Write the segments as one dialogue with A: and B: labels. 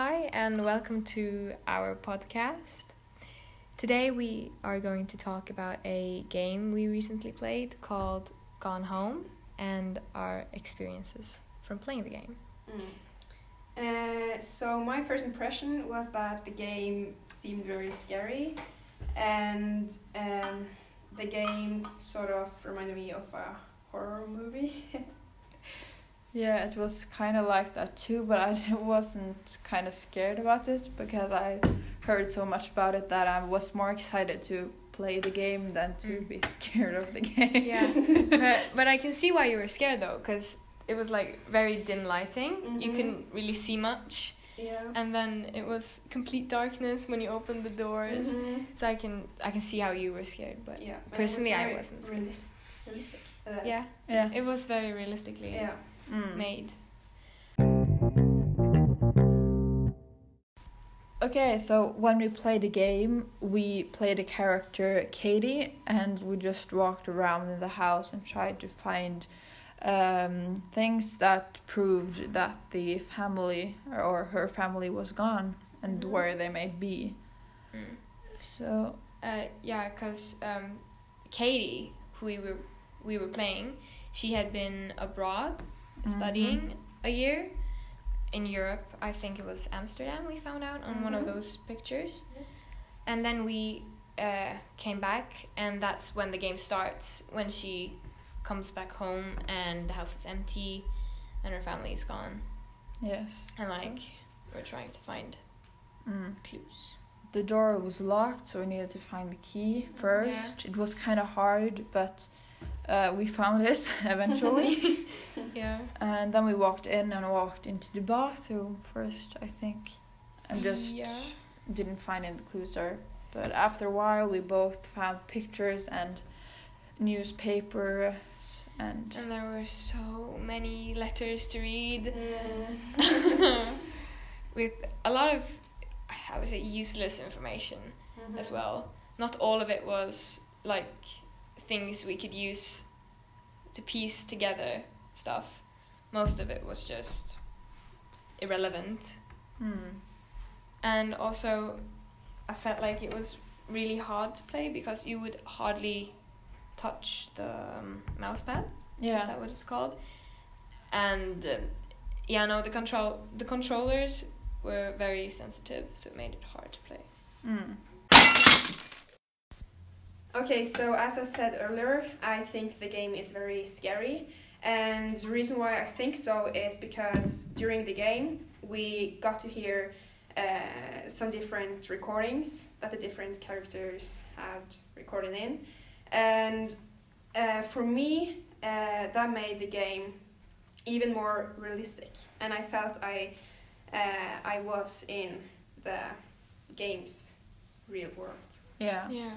A: Hi, and welcome to our podcast. Today, we are going to talk about a game we recently played called Gone Home and our experiences from playing the game.
B: Uh, so my first impression was that the game seemed very scary, and um, the game sort of reminded me of a horror movie.
C: Yeah, it was kind of like that too, but I wasn't kind of scared about it because I heard so much about it that I was more excited to play the game than to
A: Mm.
C: be scared of the game.
A: Yeah, but, but I can see why you were scared though, because it was like very dim lighting. You
B: Mhm.
A: couldn't really see much,
B: yeah.
A: and then it was complete darkness when you opened the doors.
B: Mhm.
A: So I can I can see how you were scared, but
B: Yeah. but it was
A: Personally, I wasn't scared.
B: realis- realistic. Uh,
A: yeah,
C: Yeah.
A: it was very realistically
B: Yeah.
C: Mm.
A: made.
C: Okay, so when we played the game, we played a character Katie, and we just walked around in the house and tried to find um, things that proved that the family or her family was gone and
B: Mhm.
C: where they may be.
A: Mm.
C: So
A: Uh, yeah, because um, Katie, who we were we were playing, she had been abroad Studying a year in Europe. I think it was Amsterdam. We found out on one of
B: Mhm.
A: those pictures,
B: Yeah.
A: and then we uh, came back, and that's when the game starts. When she comes back home, and the house is empty, and her family is gone,
C: yes,
A: and
C: so-
A: like we're trying to find
C: Mm.
A: clues.
C: the door was locked, so we needed to find the key first. It was kind of hard, but uh, we found it eventually.
A: Yeah.
C: and then we walked in and walked into the bathroom first, I think, and just
A: Yeah.
C: didn't find any clues there. But after a while, we both found pictures and newspapers and
A: And there were so many letters to read.
B: Mm.
A: with a lot of I would say useless information
B: Mhm.
A: as well. Not all of it was like things we could use to piece together stuff. Most of it was just irrelevant.
C: Hmm.
A: And also I felt like it was really hard to play because you would hardly touch the um, mouse pad. Is that what it's called? And um, yeah, no, the control the controllers were very sensitive, so it made it hard to play.
C: mm.
B: Okay, so as I said earlier, I think the game is very scary. And the reason why I think so is because during the game, we got to hear uh, some different recordings that the different characters had recorded in. And uh, for me, uh, that made the game even more realistic. And I felt I, uh, I was in the game's real world.
C: yeah.
A: Yeah.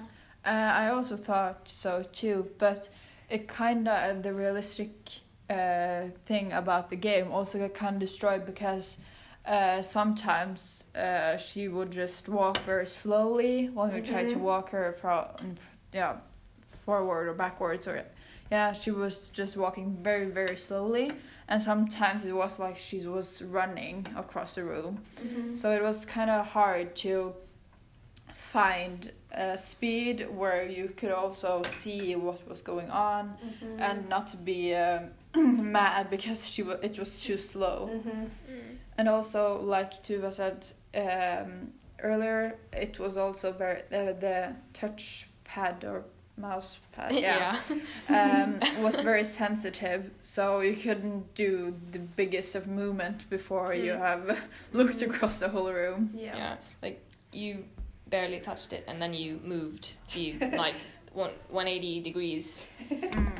C: Uh, I also thought so too, but it kind of the realistic uh, thing about the game also got kind of destroyed because uh, sometimes uh, she would just walk very slowly when we tried to
B: Mhm.
C: walk her from yeah forward or backwards or yeah she was just walking very very slowly. And sometimes it was like she was running across the room. So it was kind of hard to find a speed where you could also see what was going on
B: Mhm.
C: and not to be um, mad because she wa it was too slow.
B: Mhm.
A: Mm.
C: And also, like Tuva said um, earlier, it was also very uh, the touch pad or mouse pad, yeah, um, was very sensitive, so you couldn't do the biggest of movement before you
A: Mm.
C: have looked across the whole room.
B: Yeah.
A: yeah. Like you barely touched it, and then you moved to like one one eighty degrees,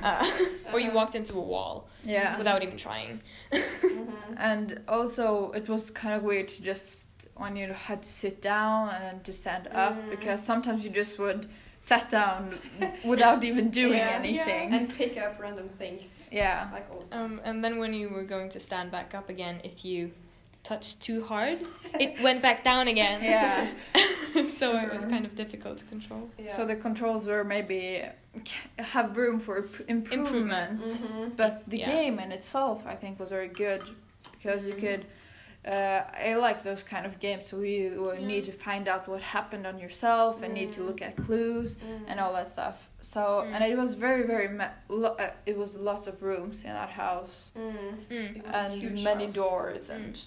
A: uh, or you
B: Uh-huh.
A: walked into a wall
C: Yeah.
A: without even trying.
B: Mhm.
C: And also, it was kind of weird to just when you had to sit down and then to stand up
B: Mm.
C: because sometimes you just would sit down without even doing
B: Yeah.
C: anything.
B: And pick up random things
C: Yeah.
B: like all the time.
A: Um, and then when you were going to stand back up again, if you touched too hard, it went back down again.
C: Yeah.
A: so it was
B: Mhm.
A: kind of difficult to control.
B: Yeah.
C: So the controls were maybe have room for imp- improvement.
B: Mhm.
C: But the
A: Yeah.
C: game in itself, I think, was very good because you
B: Mhm.
C: could uh, I like those kind of games. So you
A: Yeah.
C: need to find out what happened on yourself and need to
B: Mm.
C: look at clues
B: Mm.
C: and all that stuff. So
A: Mm.
C: and it was very very ma- lo- uh, it was lots of rooms in that house
B: Mm.
A: Mm.
B: It was a
C: and many
B: house.
C: doors and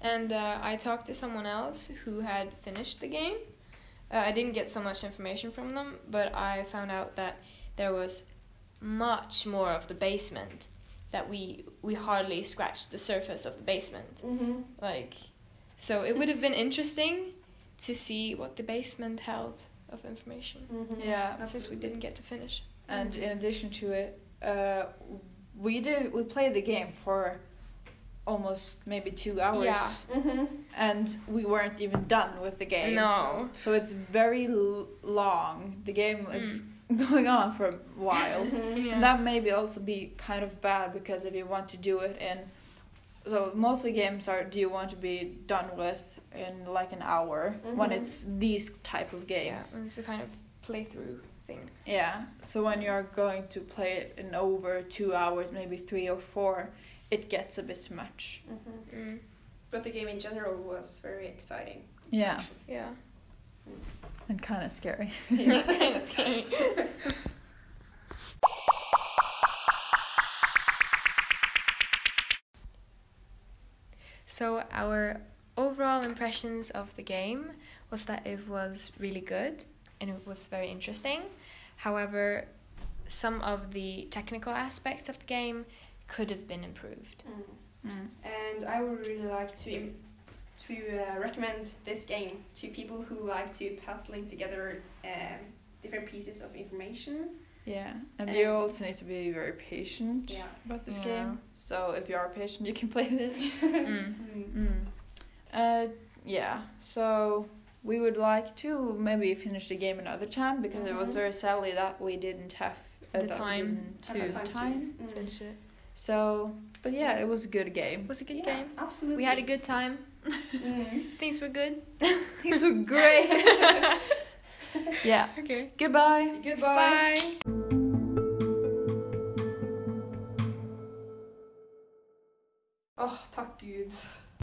A: And uh, I talked to someone else who had finished the game. Uh, I didn't get so much information from them, but I found out that there was much more of the basement that we we hardly scratched the surface of the basement.
B: Mhm.
A: Like, so it would have been interesting to see what the basement held of information.
B: Mhm.
C: Yeah.
A: Since we didn't get to finish.
C: and in addition to it, uh, we did we played the game for almost maybe two hours.
A: Yeah.
B: Mhm.
C: and we weren't even done with the game.
A: No.
C: So it's very l- long. The game is
A: Mm.
C: going on for a while.
B: Mhm.
A: Yeah.
C: And that maybe also be kind of bad because if you want to do it in so mostly games are do you want to be done with in like an hour when
B: Mhm.
C: it's these type of
A: Yeah,
C: games.
A: and it's a kind of playthrough thing.
C: Yeah. So when you're going to play it in over two hours, maybe three or four, it gets a bit much.
B: Mhm.
A: Mm.
B: But the game in general was very exciting.
C: Yeah.
B: actually.
A: Yeah.
C: And kind of scary.
A: kind of scary. So our overall impressions of the game was that it was really good and it was very interesting. However, some of the technical aspects of the game could have been improved.
B: Mm.
C: Mm.
B: And I would really like to to uh, recommend this game to people who like to puzzling together um, different pieces of information.
C: Yeah. And
B: And-
C: you also need to be very patient
B: Yeah.
C: about this
A: Yeah.
C: game. So if you are patient, you can play this.
A: Mm.
C: Mm. Uh, yeah. So we would like to maybe finish the game another time because it was
B: Mhm.
C: very sadly that we didn't have uh,
A: The
C: that we
A: time
C: didn't
B: Have
C: have
B: the
C: the
B: time to-
C: time.
B: Mm.
A: Finish it.
C: So, but yeah, it was a good game.
A: It was a good
B: Yeah,
A: game.
B: Absolutely.
A: We had a good time.
B: Mm.
A: Things were good.
C: Things were great. yeah.
A: Okay.
C: Goodbye.
B: Goodbye.
A: Bye.
B: Åh, tack gud.